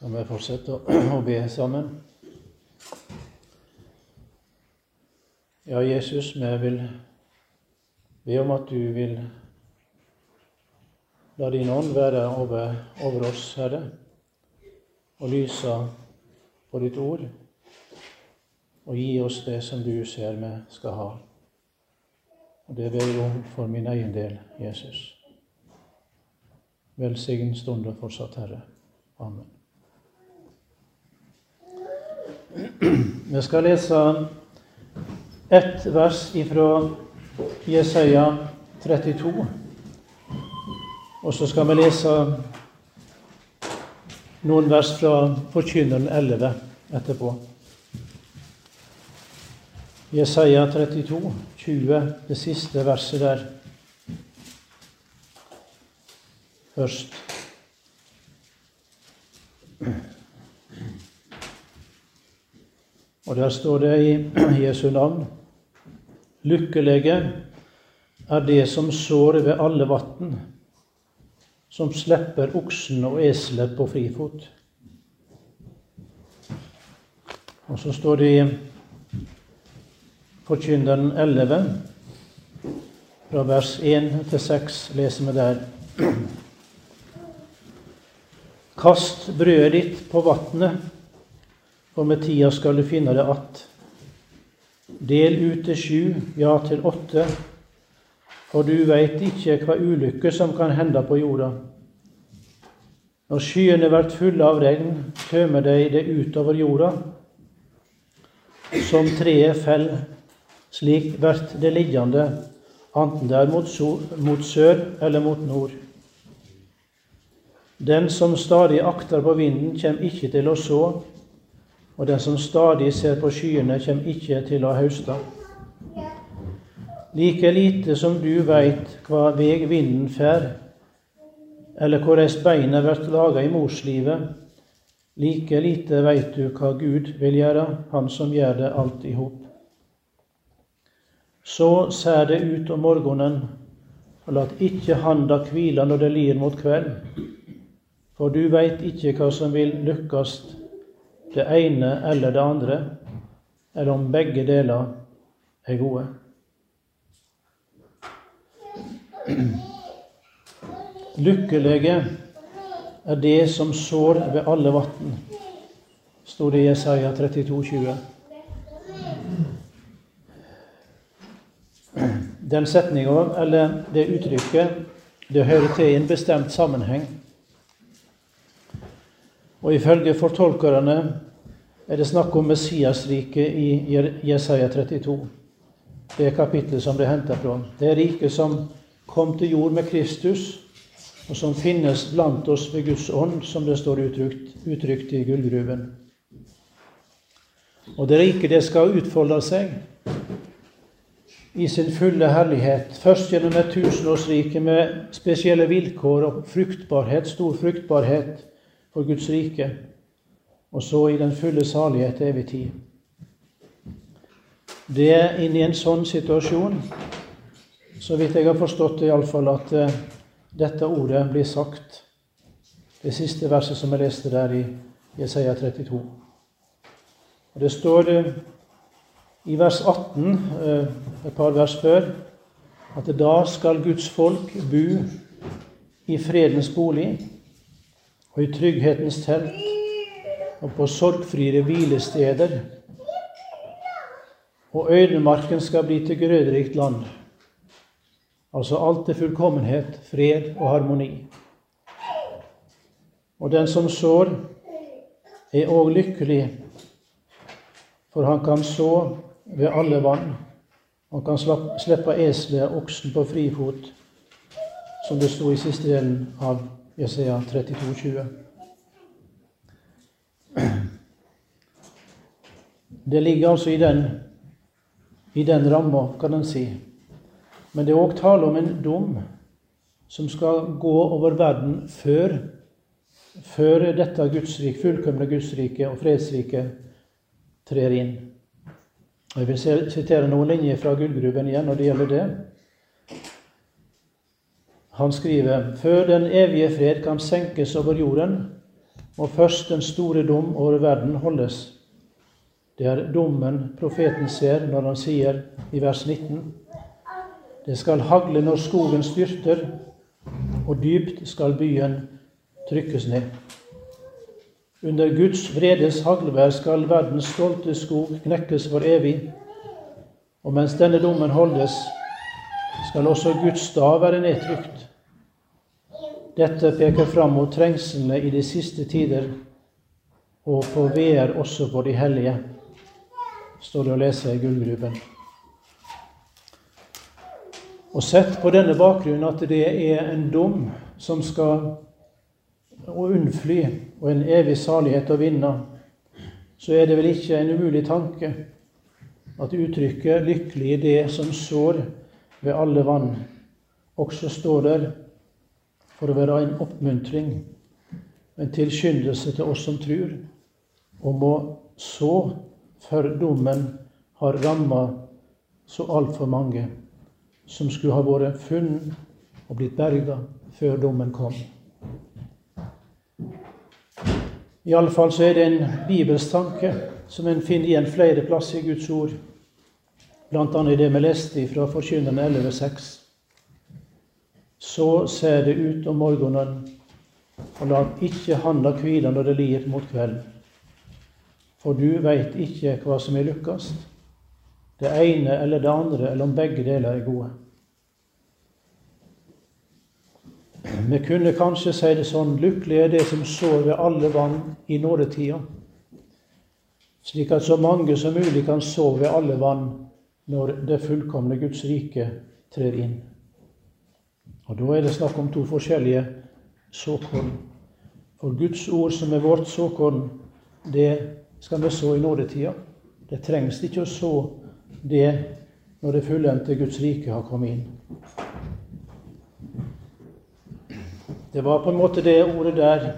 Skal vi fortsette å be sammen? Ja, Jesus, vi vil be om at du vil la din ånd være over, over oss, Herre, og lyse på ditt ord, og gi oss det som du ser vi skal ha. Og det ber jeg om for min egen del, Jesus. Velsign stunden fortsatt, Herre. Amen. Vi skal lese ett vers ifra Jesaja 32. Og så skal vi lese noen vers fra Forkynneren 11 etterpå. Jesaja 32, 20, det siste verset der. Først. Og der står det i Jesu navn Lykkelige er det som sår ved alle vatn, som slipper oksen og eselet på frifot. Og så står det i Forkynneren 11, fra vers 1 til 6, leser vi der. Kast brødet ditt på vatnet for med tida skal du finne det att. Del ut til sju, ja til åtte, for du veit ikke hva ulykke som kan hende på jorda. Når skyene blir fulle av regn, tømmer de det utover jorda. Som treet fell, slik blir det liggende, enten det er mot, mot sør eller mot nord. Den som stadig akter på vinden, kommer ikke til å så, og den som stadig ser på skyene, kommer ikke til å høste. Like lite som du veit hva veg vinden fer, eller korleis beina blir laga i morslivet, like lite veit du hva Gud vil gjøre, Han som gjør det alt i hop. Så ser det ut om morgenen, og lat ikke handa hvile når det lir mot kveld, for du veit ikke hva som vil lykkast det ene eller det andre, eller om begge deler er gode. Lykkelige er det som sår ved alle vatn, sto det i Jesaja 32, 20. Den setninga, eller det uttrykket, det hører til i en bestemt sammenheng. Og ifølge fortolkerne er det snakk om Messiasriket i Jesaja 32. Det er kapittelet som det er henta fra. Det er riket som kom til jord med Kristus, og som finnes blant oss ved Guds ånd, som det står uttrykt, uttrykt i gullgruven. Og det riket det skal utfolde seg i sin fulle herlighet. Først gjennom et tusenårsrike med spesielle vilkår og fruktbarhet, stor fruktbarhet for Guds rike, og så i den fulle salighet evig tid. Det er inni en sånn situasjon, så vidt jeg har forstått det iallfall, at uh, dette ordet blir sagt. Det siste verset som jeg leste der i Jesaja 32. Og Det står uh, i vers 18, uh, eh, et par vers før, at da skal Guds folk bo i fredens bolig og i trygghetens telt og på sorgfrie hvilesteder. Og øydemarken skal bli til grøderikt land. Altså alt til fullkommenhet, fred og harmoni. Og den som sår, er òg lykkelig, for han kan så ved alle vann. Han kan slippe eselet og oksen på frifot, som det sto i siste delen av Jesaja 32, 20. Det ligger altså i den, i den ramma, kan en si. Men det er òg tale om en dom som skal gå over verden før, før dette Gudsrik, fullkomne Gudsriket og fredsriket trer inn. Jeg vil sitere noen linjer fra Gullgruben igjen når det gjelder det. Han skriver før den evige fred kan senkes over jorden, må først den store dom over verden holdes. Det er dommen profeten ser når han sier i vers 19.: Det skal hagle når skogen styrter, og dypt skal byen trykkes ned. Under Guds vredes haglvær skal verdens stolte skog knekkes for evig. Og mens denne dommen holdes, skal også Guds stav være nedtrykt. Dette peker fram mot trengslene i de siste tider, og på veer også for de hellige, står det å lese i gullgruben. Og sett på denne bakgrunnen at det er en dom som skal å unnfly og en evig salighet å vinne, så er det vel ikke en umulig tanke at uttrykket 'lykkelig i det som sår ved alle vann' også står der for å være en oppmuntring, en tilskyndelse til oss som tror, om å så før dommen har ramma så altfor mange som skulle ha vært funnet og blitt berga før dommen kom. Iallfall så er det en bibelstanke som en finner igjen flere plasser i Guds ord, bl.a. i det vi leste fra Forkynnerne 11,6. Så ser det ut om morgenen, og la ikke handa hvile når det lir mot kveld. For du veit ikke hva som er lukkast, det ene eller det andre, eller om begge deler er gode. Vi kunne kanskje si det sånn lykkelig er det som sår ved alle vann i nådetida, slik at så mange som mulig kan sove ved alle vann når det fullkomne Guds rike trer inn. Og Da er det snakk om to forskjellige såkorn. For Guds ord, som er vårt såkorn, det skal vi så i nådetida. Det trengs ikke å så det når det fullendte Guds rike har kommet inn. Det var på en måte det ordet der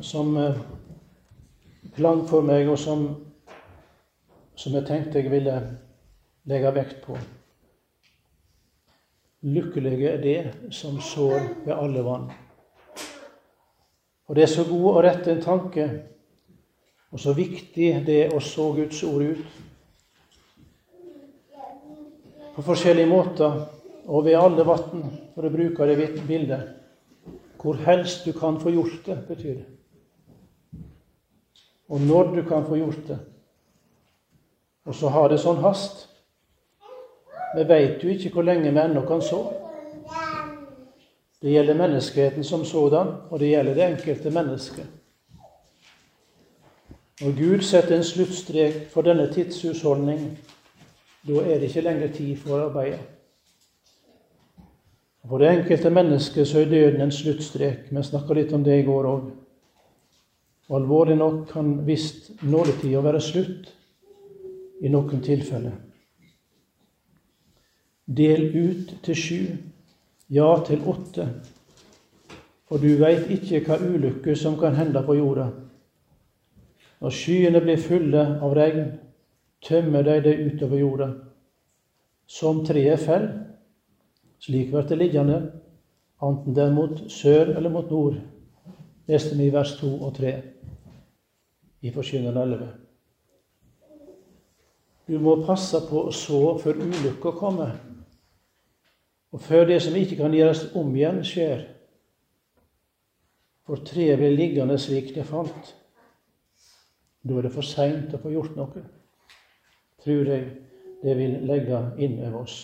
som eh, klang for meg, og som, som jeg tenkte jeg ville legge vekt på. Lykkelige er det som sår ved alle vann. Og det er så god og rette en tanke, og så viktig det å så Guds ord ut. På forskjellige måter og ved alle vann, for å bruke det bildet. Hvor helst du kan få gjort det, betyr det. Og når du kan få gjort det. Og så har det sånn hast. Vi veit jo ikke hvor lenge vi ennå kan så. Det gjelder menneskeheten som sådan, og det gjelder det enkelte mennesket. Når Gud setter en sluttstrek for denne tidshusholdning, da er det ikke lenger tid for å arbeide. For det enkelte mennesket så er døden en sluttstrek. Vi snakka litt om det i går òg. Alvorlig nok kan visst nådetida være slutt i noen tilfeller. Del ut til sju, ja til åtte. For du veit ikke hva ulykke som kan hende på jorda. Når skyene blir fulle av regn, tømmer de det utover jorda. Som treet fell, slik blir det liggende, enten det er mot sør eller mot nord. Leste vi i vers 2 og 3 i Forkynneren 11. Du må passe på å så før ulykka kommer. Og før det som ikke kan gjøres om igjen, skjer. For treet blir liggende slik det falt. Da er det for seint å få gjort noe. Tror jeg det vil legge inn over oss,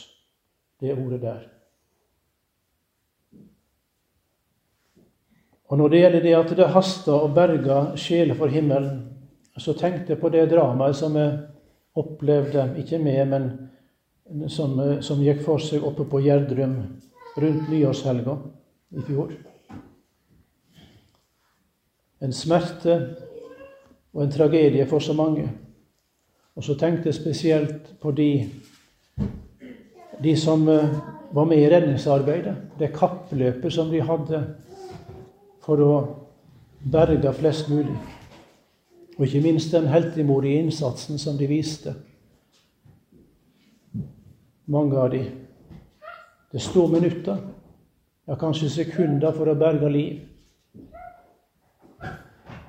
det ordet der. Og Når det gjelder det at det haster å berge sjeler for himmelen, så tenkte jeg på det dramaet som jeg opplevde, ikke med, men som, eh, som, gikk for seg oppe på Gjerdrum rundt nyårshelga i fjor. En smerte og en tragedie for så mange. Og så tenkte jeg spesielt på de, de som eh, var med i redningsarbeidet. Det kappløpet som de hadde for å berge flest mulig. Og ikke minst den heltemodige innsatsen som de viste mange av de. Det står minutter, ja kanskje sekunder, for å berge liv.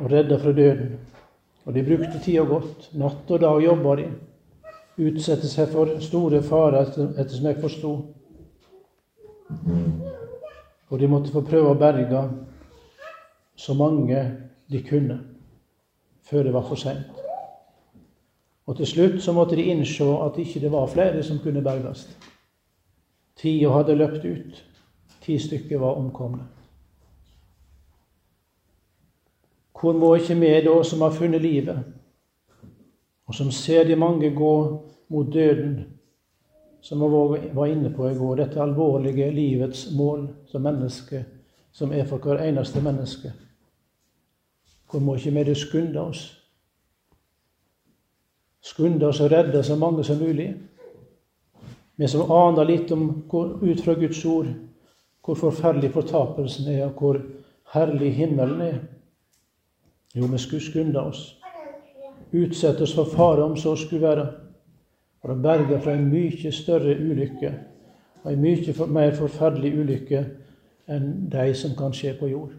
og redde fra døden. Og de brukte tida godt. Natt og dag jobba de. Utsette seg for store farer, etter, som jeg forsto. Og de måtte få prøve å berge så mange de kunne, før det var for seint. Og til slutt så måtte de innse at ikke det var flere som kunne berges. Tida hadde løpt ut. Ti stykker var omkomne. Hvor må ikke vi da, som har funnet livet, og som ser de mange gå mot døden, som vi var inne på i går, dette alvorlige livets mål som menneske, som er for hver eneste menneske, hvor må ikke vi da skunde oss? Skunde oss å redde så mange som mulig? Vi som aner litt om ut fra Guds ord hvor forferdelig fortapelsen er, og hvor herlig himmelen er. Jo, vi skulle skynde oss. Utsette oss for fare om så skulle være. For å berge fra en mye større ulykke, og en mye mer forferdelig ulykke enn de som kan skje på jord.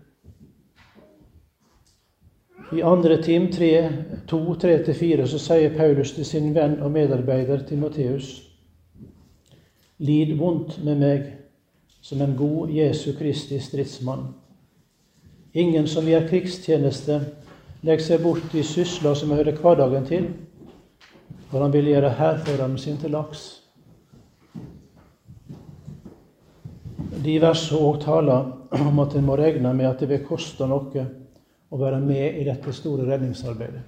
I andre Tim 3, 2, 3-4 så sier Paulus til sin venn og medarbeider Timoteus.: Lid vondt med meg som en god Jesu Kristi stridsmann. Ingen som gjør krigstjeneste, legger seg bort i sysler som hører hverdagen til, for han vil gjøre hærføreren sin til laks. De versene òg taler om at en må regne med at det vil koste noe å være med i dette store redningsarbeidet.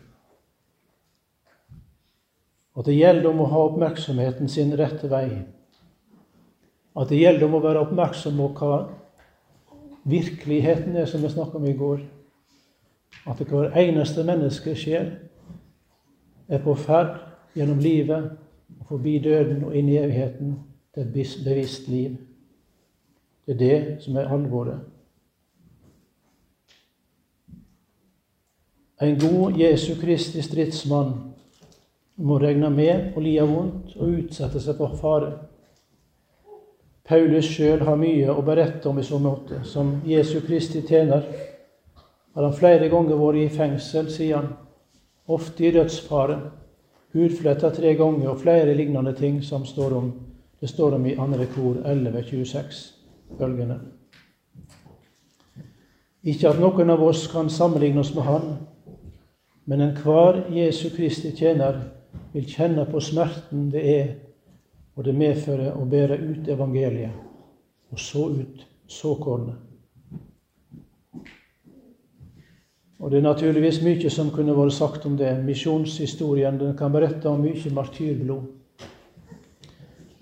At det gjelder om å ha oppmerksomheten sin rette vei. At det gjelder om å være oppmerksom på hva virkeligheten er, som vi snakka om i går at hver eneste menneskesjel er på ferd gjennom livet og forbi døden og inn i evigheten til et bevisst liv. Det er det som er alvoret. En god Jesu Kristi stridsmann må regne med å lide vondt og utsette seg for fare. Paulus sjøl har mye å berette om i så måte. Som Jesu Kristi tjener har han flere ganger vært i fengsel, sier han. Ofte i dødsfare. Hudfletta tre ganger og flere lignende ting som står om, det står om i andre kor 11.26. Følgende. Ikke at noen av oss kan sammenligne oss med Han, men enhver Jesu Kristi tjener vil kjenne på smerten det er og det medfører å bære ut evangeliet, og så ut såkornet. Og Det er naturligvis mye som kunne vært sagt om det. Misjonshistorien den kan berette om mye martyrblod.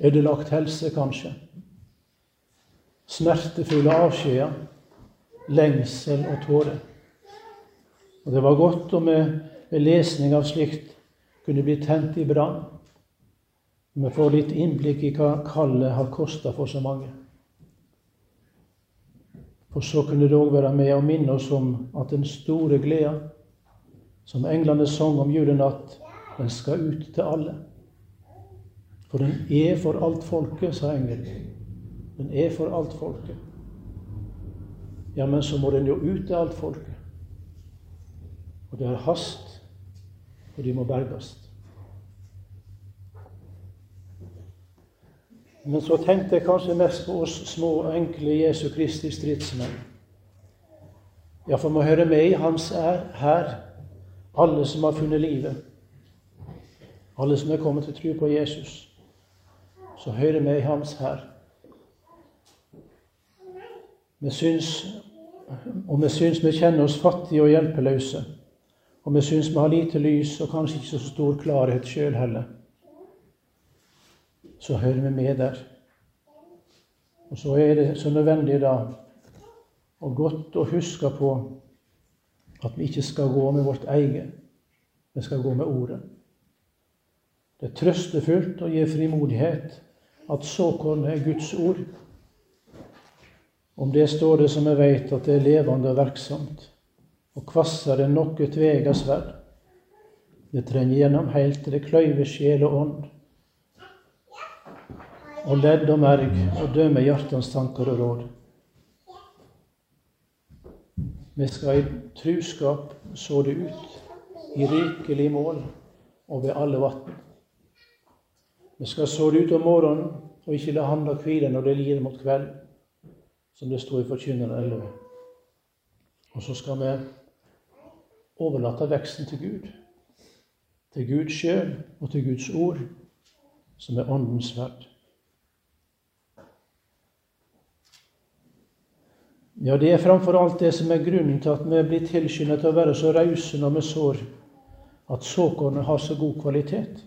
Ødelagt helse, kanskje. Smertefulle avskjeder. Lengsel og tårer. Og Det var godt om vi ved lesning av slikt kunne bli tent i brann. Vi får litt innblikk i hva kallet har kosta for så mange. For så kunne det òg være med å minne oss om at den store gleda, som englene sang om julenatt, den skal ut til alle. For den er for alt folket, sa engelen. Den er for alt folket. Ja, men så må den jo ut til alt folket. Og det er hast, og de må berges. Men så tenkte jeg kanskje mest på oss små, enkle Jesu Kristi stridsmenn. Ja, for må høre med i Hans hær, alle som har funnet livet. Alle som er kommet til tro på Jesus. Så hører med i Hans her. Vi syns, og vi syns vi kjenner oss fattige og hjelpeløse. Og vi syns vi har lite lys og kanskje ikke så stor klarhet sjøl heller så hører vi med der. Og så er det så nødvendig da og godt å huske på at vi ikke skal gå med vårt eget, vi skal gå med Ordet. Det er trøstefullt og gir frimodighet at såkornet er Guds ord. Om det står det som vi vet, at det er levende og verksomt, og kvassere enn noe tvega sverd. Det trenger gjennom heilt til det kløyver sjel og ånd og ledd og merg og dømmer hjertens tanker og råd. Vi skal i truskap så det ut, i rikelig mål og ved alle vatn. Vi skal så det ut om morgenen og ikke la handa hvile når det lir mot kveld, som det står i Forkynneren 11. Og så skal vi overlate veksten til Gud. Til Gud sjøl og til Guds ord, som er Åndens verd. Ja, det er framfor alt det som er grunnen til at vi blir tilskyndet til å være så rause når vi sår, at såkornet har så god kvalitet,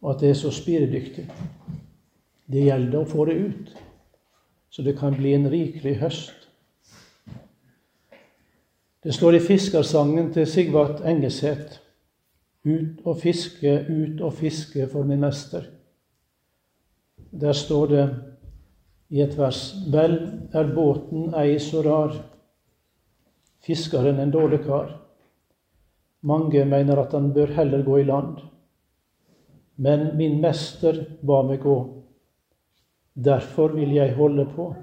og at det er så spiredyktig. Det gjelder å få det ut, så det kan bli en rikelig høst. Det står i fiskersangen til Sigvart Engeseth ut og fiske, ut og fiske for min mester. Der står det i et vers Vel er båten ei så rar, fiskeren en dårlig kar. Mange mener at han bør heller gå i land. Men min mester ba meg gå. Derfor vil jeg holde på,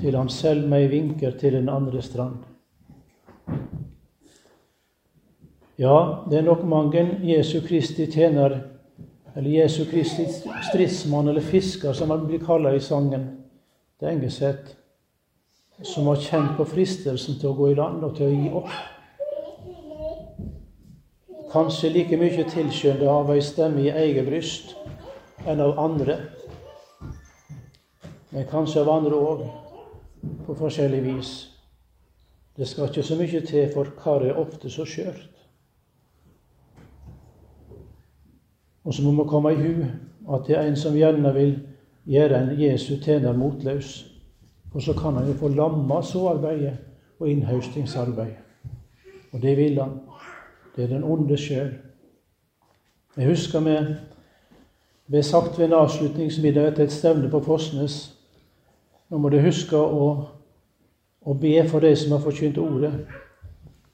til han selv meg vinker til den andre strand. Ja, det er nok mange Jesu Kristi tjener eller Jesu Kristi stridsmann eller fisker, som han blir kalla i sangen. Det er Engeseth som har kjent på fristelsen til å gå i land og til å gi opp. Kanskje like mye tilskyndet av ei stemme i eget bryst enn av andre. Men kanskje av andre òg, på forskjellig vis. Det skal ikke så mye til, for karet er ofte så skjørt. Og så må vi komme i hu at det er en som gjerne vil gjøre en Jesu tjener motløs. For så kan han jo få lamma såarbeidet og innhøstingsarbeidet. Og det vil han. Det er den onde sjøl. Jeg husker vi ble sagt ved en avslutningsmiddag etter et stevne på Fosnes Nå må du huske å, å be for de som har forkynt ordet.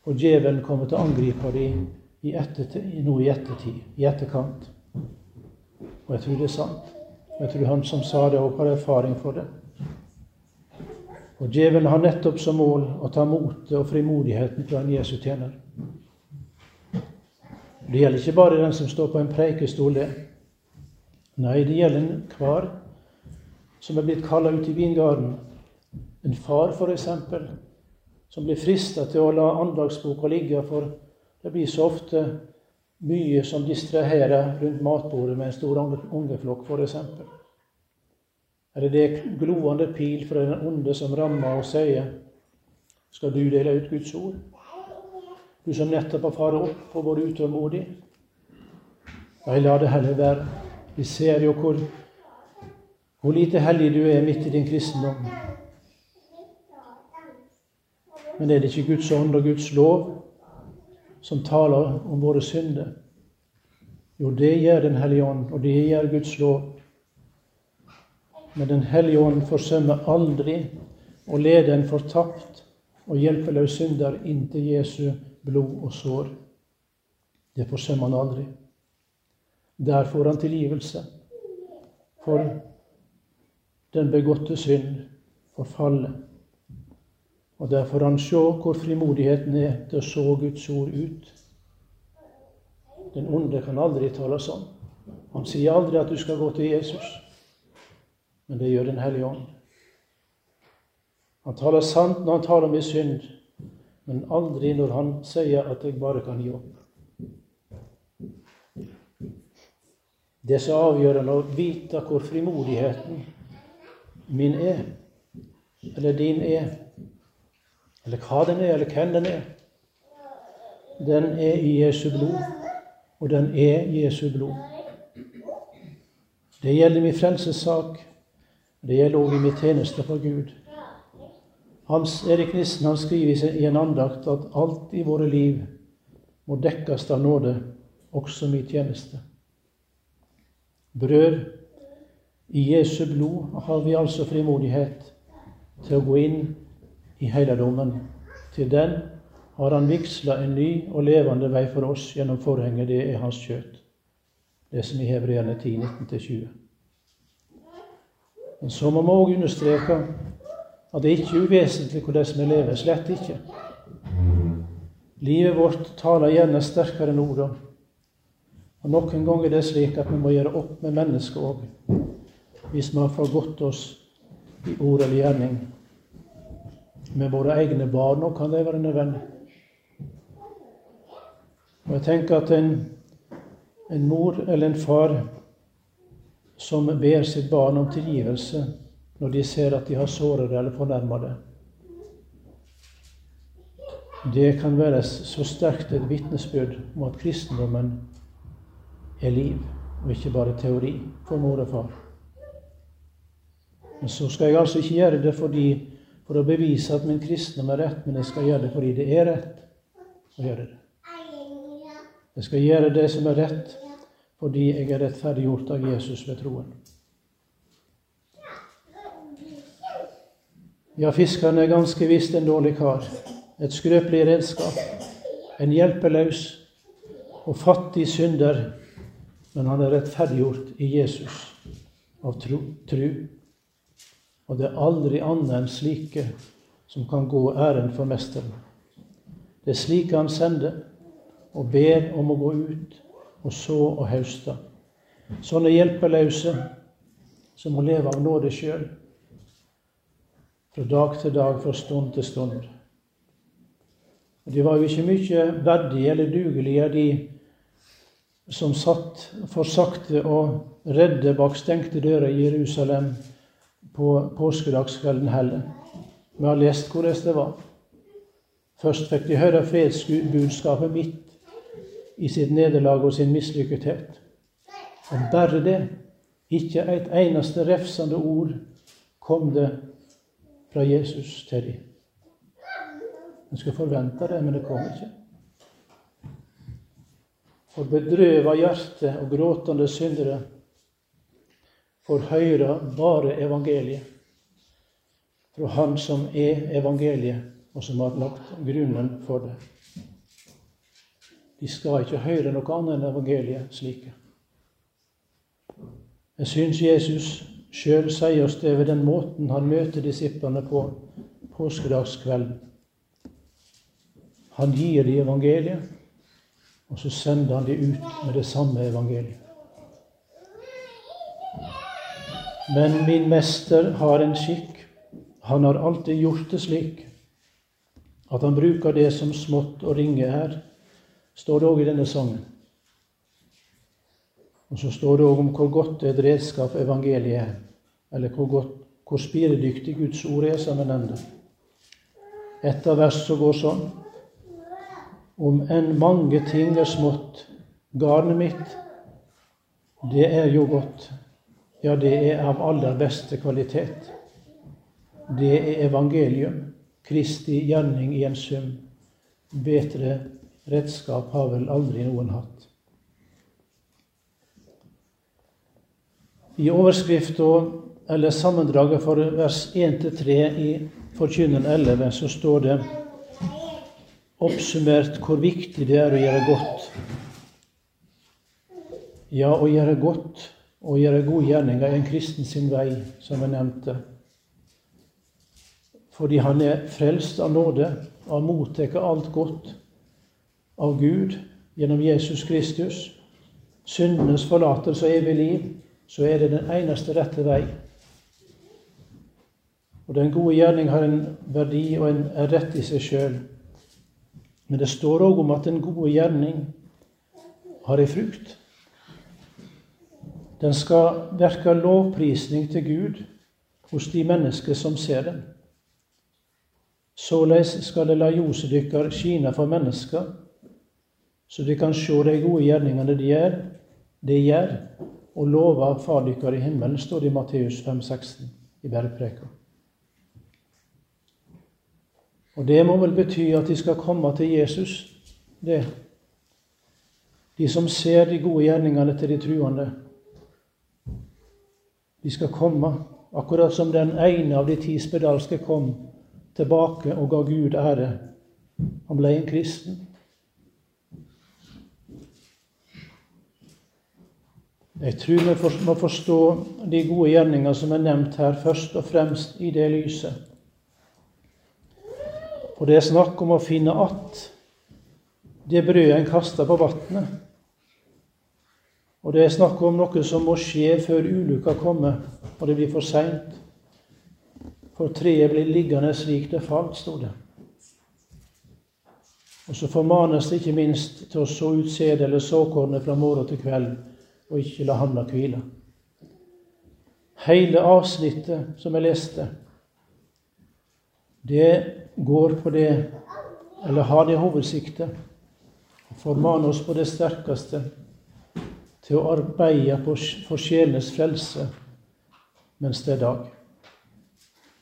Og djevelen kommer til å angripe dem i ettertid, nå i ettertid, i etterkant. Og jeg tror det er sant. Og Jeg tror han som sa det, òg har erfaring for det. Og djevelen har nettopp som mål å ta motet og frimodigheten fra en Jesu tjener. Det gjelder ikke bare den som står på en preikestol, det. Nei, det gjelder enhver som er blitt kalla ut i vingarden. En far, f.eks., som blir frista til å la andagsboka ligge, for det blir så ofte mye som distraherer rundt matbordet med en stor ungeflokk, f.eks. Eller det er gloende pil fra den onde som rammer og sier Skal du dele ut Guds ord? Du som nettopp har fart opp og vært utålmodig? Nei, la det heller være. Vi ser jo hvor, hvor lite hellig du er midt i din kristendom. Men er det ikke Guds ånd og Guds lov som taler om våre synder? Jo, det gjør Den hellige ånd, og det gjør Guds lov. Men Den hellige ånd forsømmer aldri å lede en fortapt og hjelpeløs synder inn til Jesu blod og sår. Det forsømmer han aldri. Der får han tilgivelse for den begåtte synd, for fallet. Og der får han se hvor frimodigheten er til å så Guds ord ut. Den onde kan aldri tale sånn. Han sier aldri at du skal gå til Jesus, men det gjør Den hellige ånd. Han taler sant når han taler med synd, men aldri når han sier at jeg bare kan gi opp. Det er så avgjørende å vite hvor frimodigheten min er, eller din er, eller hva den er, eller hvem den er. Den er i Jesu blod, og den er Jesu blod. Det gjelder min frelsessak. Det gjelder òg i min tjeneste for Gud. Hans Erik Nissen han skriver i en andakt at alt i våre liv må dekkes av nåde, også min tjeneste. Brød, i Jesu blod har vi altså frimodighet til å gå inn i helligdommen. Til den har han vigsla en ny og levende vei for oss gjennom forhenget. Det er hans kjøtt. Det som i Hebreerne 10, 19-20. Men så må vi òg understreke at det er ikke uvesentlig hvordan vi lever. Slett ikke. Livet vårt taler gjerne sterkere enn ordene. Og Noen ganger er det slik at vi må gjøre opp med mennesket òg, hvis vi har forgått oss i ord eller gjerning. Med våre egne barn òg kan det være nødvendig. Og jeg tenker at en, en mor eller en far som ber sitt barn om tilgivelse når de ser at de har såret eller fornærma det. Det kan være så sterkt et vitnesbyrd om at kristendommen er liv, og ikke bare teori for mor og far. Men så skal jeg altså ikke gjøre det fordi, for å bevise at min kristendom er rett, men jeg skal gjøre det fordi det er rett å gjøre det. Jeg skal gjøre det som er rett, fordi jeg er rettferdiggjort av Jesus ved troen. Ja, fiskeren er ganske visst en dårlig kar, et skrøpelig redskap, en hjelpeløs og fattig synder, men han er rettferdiggjort i Jesus av tro. tru. Og det er aldri annet enn slike som kan gå æren for Mesteren. Det er slike han sender og ber om å gå ut og så og høste. Sånne hjelpeløse som må leve av nåde sjøl. Fra dag til dag, fra stund til stund. Og De var jo ikke mye verdige eller dugelige, de som satt for sakte og redde bak stengte dører i Jerusalem på påskedagskvelden heller. Vi har lest hvordan det var. Først fikk de høre fredsbudskapet midt i sitt nederlag og sin mislykkethet. Og bare det, ikke et eneste refsende ord, kom det fra Jesus til dem. En skulle forvente det, men det kom ikke. For bedrøva hjerte og gråtende syndere får høre bare evangeliet fra Han som er evangeliet, og som har lagt grunnen for det. De skal ikke høre noe annet enn evangeliet slike. Jeg syns Jesus sjøl sier oss det ved den måten han møter disiplene på påskedagskvelden. Han gir dem evangeliet, og så sender han dem ut med det samme evangeliet. Men min mester har en skikk. Han har alltid gjort det slik at han bruker det som smått og ringe er, står det òg i denne sangen. Og så står det òg om hvor godt et redskap evangeliet er, eller hvor, godt, hvor spiredyktig Guds ord er, som jeg nevnte. Et av versene går sånn Om enn mange ting er smått, garnet mitt, det er jo godt. Ja, det er av aller beste kvalitet. Det er evangelium, Kristi gjerning i en sum. Bedre redskap har vel aldri noen hatt. I overskrifta, eller sammendraget for vers 1-3 i Forkynneren 11, så står det oppsummert hvor viktig det er å gjøre godt. Ja, å gjøre godt og gjøre gode gjerninger er en kristen sin vei, som jeg nevnte. Fordi han er frelst av nåde og har mottatt alt godt av Gud gjennom Jesus Kristus, syndenes forlatelse og evig liv, så er det den eneste rette vei. Og Den gode gjerning har en verdi og en rett i seg sjøl. Men det står òg om at den gode gjerning har ei frukt. Den skal verke lovprisning til Gud hos de mennesker som ser den. Såleis skal det la ljoset dykkar skine for mennesker, så de kan se de gode gjerningene de gjør, de gjør, og love av Far dykkar i himmelen, står det i Matteus 5, 16 i bergpreka. Og det må vel bety at de skal komme til Jesus, det. De som ser de gode gjerningene til de truende. De skal komme, akkurat som den ene av de ti spedalske kom tilbake og ga Gud ære. Han ble en kristen. Jeg tror vi må forstå de gode gjerninger som er nevnt her, først og fremst i det lyset For det er snakk om å finne att det brødet en kaster på vannet. Og det er snakk om noe som må skje før ulykka kommer, og det blir for seint. For treet blir liggende slik det falt, sto det. Og så formanes det ikke minst til å så ut sæd eller såkornet fra morgen til kveld, og ikke la hamna hvile. Hele avsnittet som jeg leste, det går på det, eller har det hovedsiktet, å formane oss på det sterkeste til å arbeide for sjelenes frelse mens det er dag.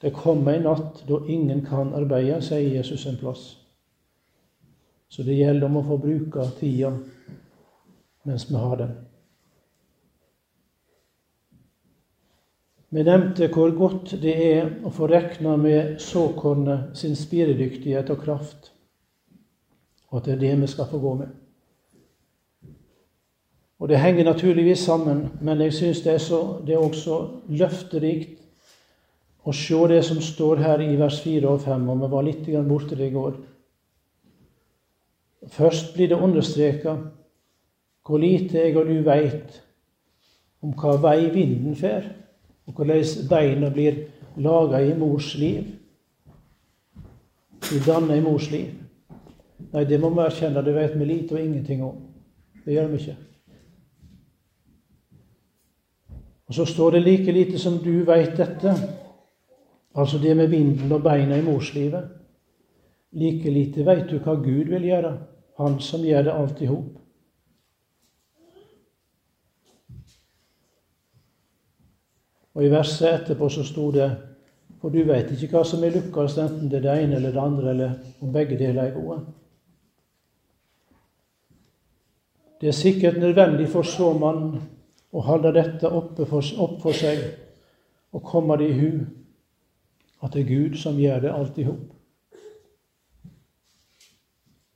Det kommer en natt da ingen kan arbeide, sier Jesus en plass. Så det gjelder om å få bruke tida mens vi har den. Vi nevnte hvor godt det er å få rekna med såkornet sin spiredyktighet og kraft, og at det er det vi skal få gå med. Og Det henger naturligvis sammen, men jeg syns det, det, er også løfterikt å se det som står her i vers 4 og 5, og vi var litt borte det i går. Først blir det understreka hvor lite jeg og du veit om hva vei vinden fer, og hvordan beina blir laga i mors liv. De danner i mors liv. Nei, det må vi erkjenne, det vet vi lite og ingenting om. Det gjør vi ikke. Og så står det like lite som du veit dette, altså det med vinden og beina i morslivet. Like lite veit du hva Gud vil gjøre, Han som gjør det alt i hop. Og i verset etterpå så sto det For du veit ikke hva som er lukkast, enten det er det ene eller det andre, eller om begge deler er gode. Det er sikkert nødvendig for så man og holde dette oppe for, opp for seg og komme det i hu at det er Gud som gjør det alt i hop.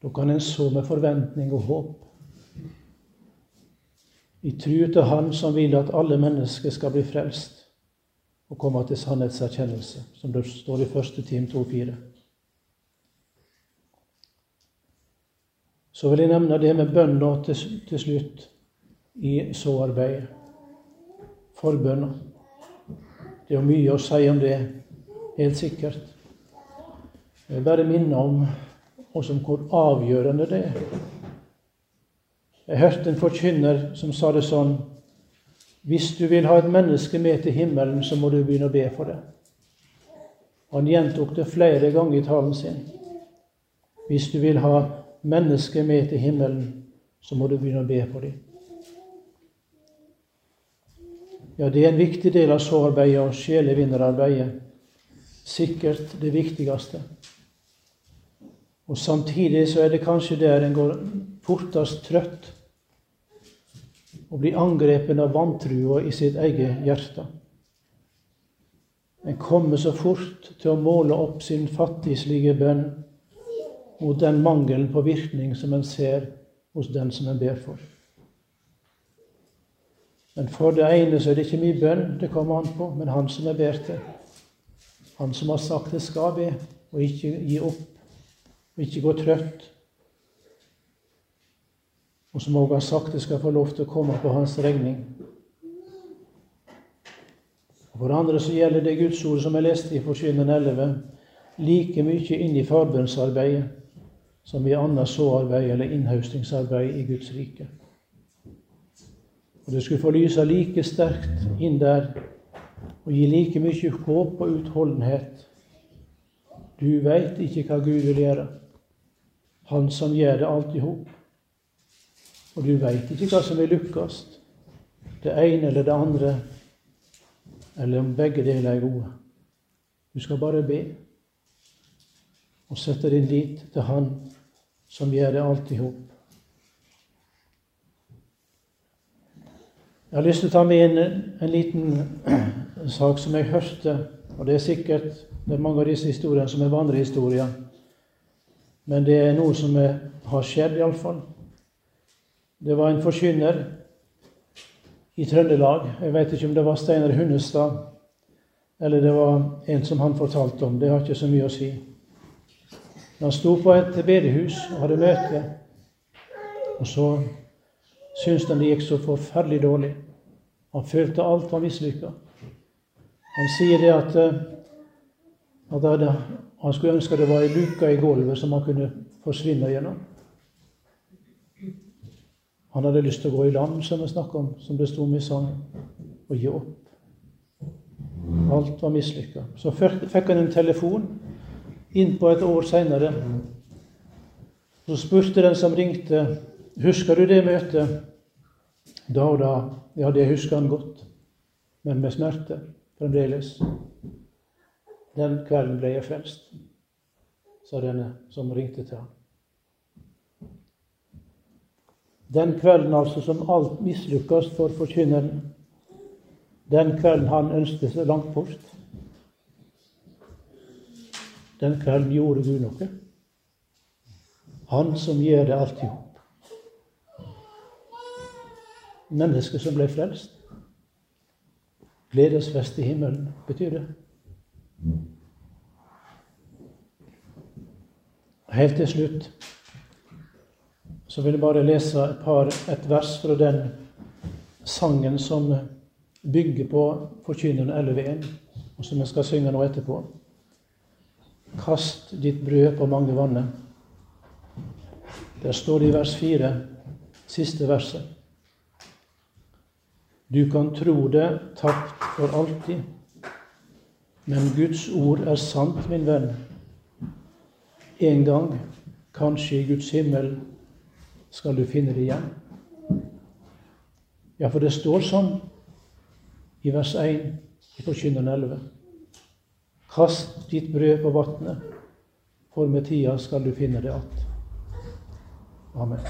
Da kan en så med forventning og håp. I tru til Han som vil at alle mennesker skal bli frelst og komme til sannhetserkjennelse, som det står i 1. Tim 2,4. Så vil jeg nevne det med bønna til, til slutt i såarbeidet. Forbønner. Det er mye å si om det, helt sikkert. Jeg vil bare minne om også hvor avgjørende det er. Jeg hørte en forkynner som sa det sånn Hvis du vil ha et menneske med til himmelen, så må du begynne å be for det. Han gjentok det flere ganger i talen sin. Hvis du vil ha mennesker med til himmelen, så må du begynne å be for dem. Ja, det er en viktig del av sårarbeidet og sjelevinnerarbeidet. Sikkert det viktigste. Og samtidig så er det kanskje der en går fortest trøtt og blir angrepet av vantrua i sitt eget hjerte. En kommer så fort til å måle opp sin fattigslige bønn mot den mangelen på virkning som en ser hos den som en ber for. Men for det ene så er det ikke mye bønn det kommer an på, men han som er ber til. Han som har sagt det skal be, og ikke gi opp, og ikke gå trøtt. Og som òg har sagt det skal få lov til å komme på hans regning. Og For det andre så gjelder det Guds ord som jeg leste i Forkynneren 11, like mye inn i forbønnsarbeidet som i annet såarbeid eller innhøstingsarbeid i Guds rike. Og det skulle få lyse like sterkt inn der og gi like mye håp og utholdenhet. Du veit ikke hva Gud vil gjøre, Han som gjør det alt i hop. Og du veit ikke hva som vil lykkes, det ene eller det andre, eller om begge deler er gode. Du skal bare be og sette din lit til Han som gjør det alt i hop. Jeg har lyst til å ta med en, en liten sak som jeg hørte. Og det er sikkert det er mange av disse historiene som er vandrehistorier. Men det er noe som er, har skjedd, iallfall. Det var en forkynner i Trøndelag. Jeg vet ikke om det var Steinar Hunnestad eller det var en som han fortalte om. Det har ikke så mye å si. Han sto på et bedehus og hadde møte, og så syntes han det gikk så forferdelig dårlig. Han følte alt var mislykka. Han sier det at, eh, at han skulle ønske det var ei luke i gulvet som han kunne forsvinne gjennom. Han hadde lyst til å gå i land, som vi snakka om, som det sto om i sangen, og gi opp. Alt var mislykka. Så fikk han en telefon inn på et år seinere. Så spurte den som ringte, 'Husker du det møtet?' Da og da. Ja, det husker han godt, men med smerte fremdeles. Den kvelden ble jeg frelst, sa denne som ringte til ham. Den kvelden altså som alt mislykkes for forkynneren, den kvelden han ønsket seg langt bort, den kvelden gjorde Gud noe. Han som gjør det alt i hop. Mennesker som ble frelst. Gledesfest i himmelen, betyr det. Helt til slutt så vil jeg bare lese et, par, et vers fra den sangen som bygger på Forkynneren 11.1, og som jeg skal synge nå etterpå. Kast ditt brød på mange vannet. Der står det i vers 4, siste verset. Du kan tro det tapt for alltid, men Guds ord er sant, min venn. En gang, kanskje i Guds himmel, skal du finne det igjen. Ja, for det står sånn i vers 1 i Forkynneren 11. Kast ditt brød på vatnet, for med tida skal du finne det att. Amen.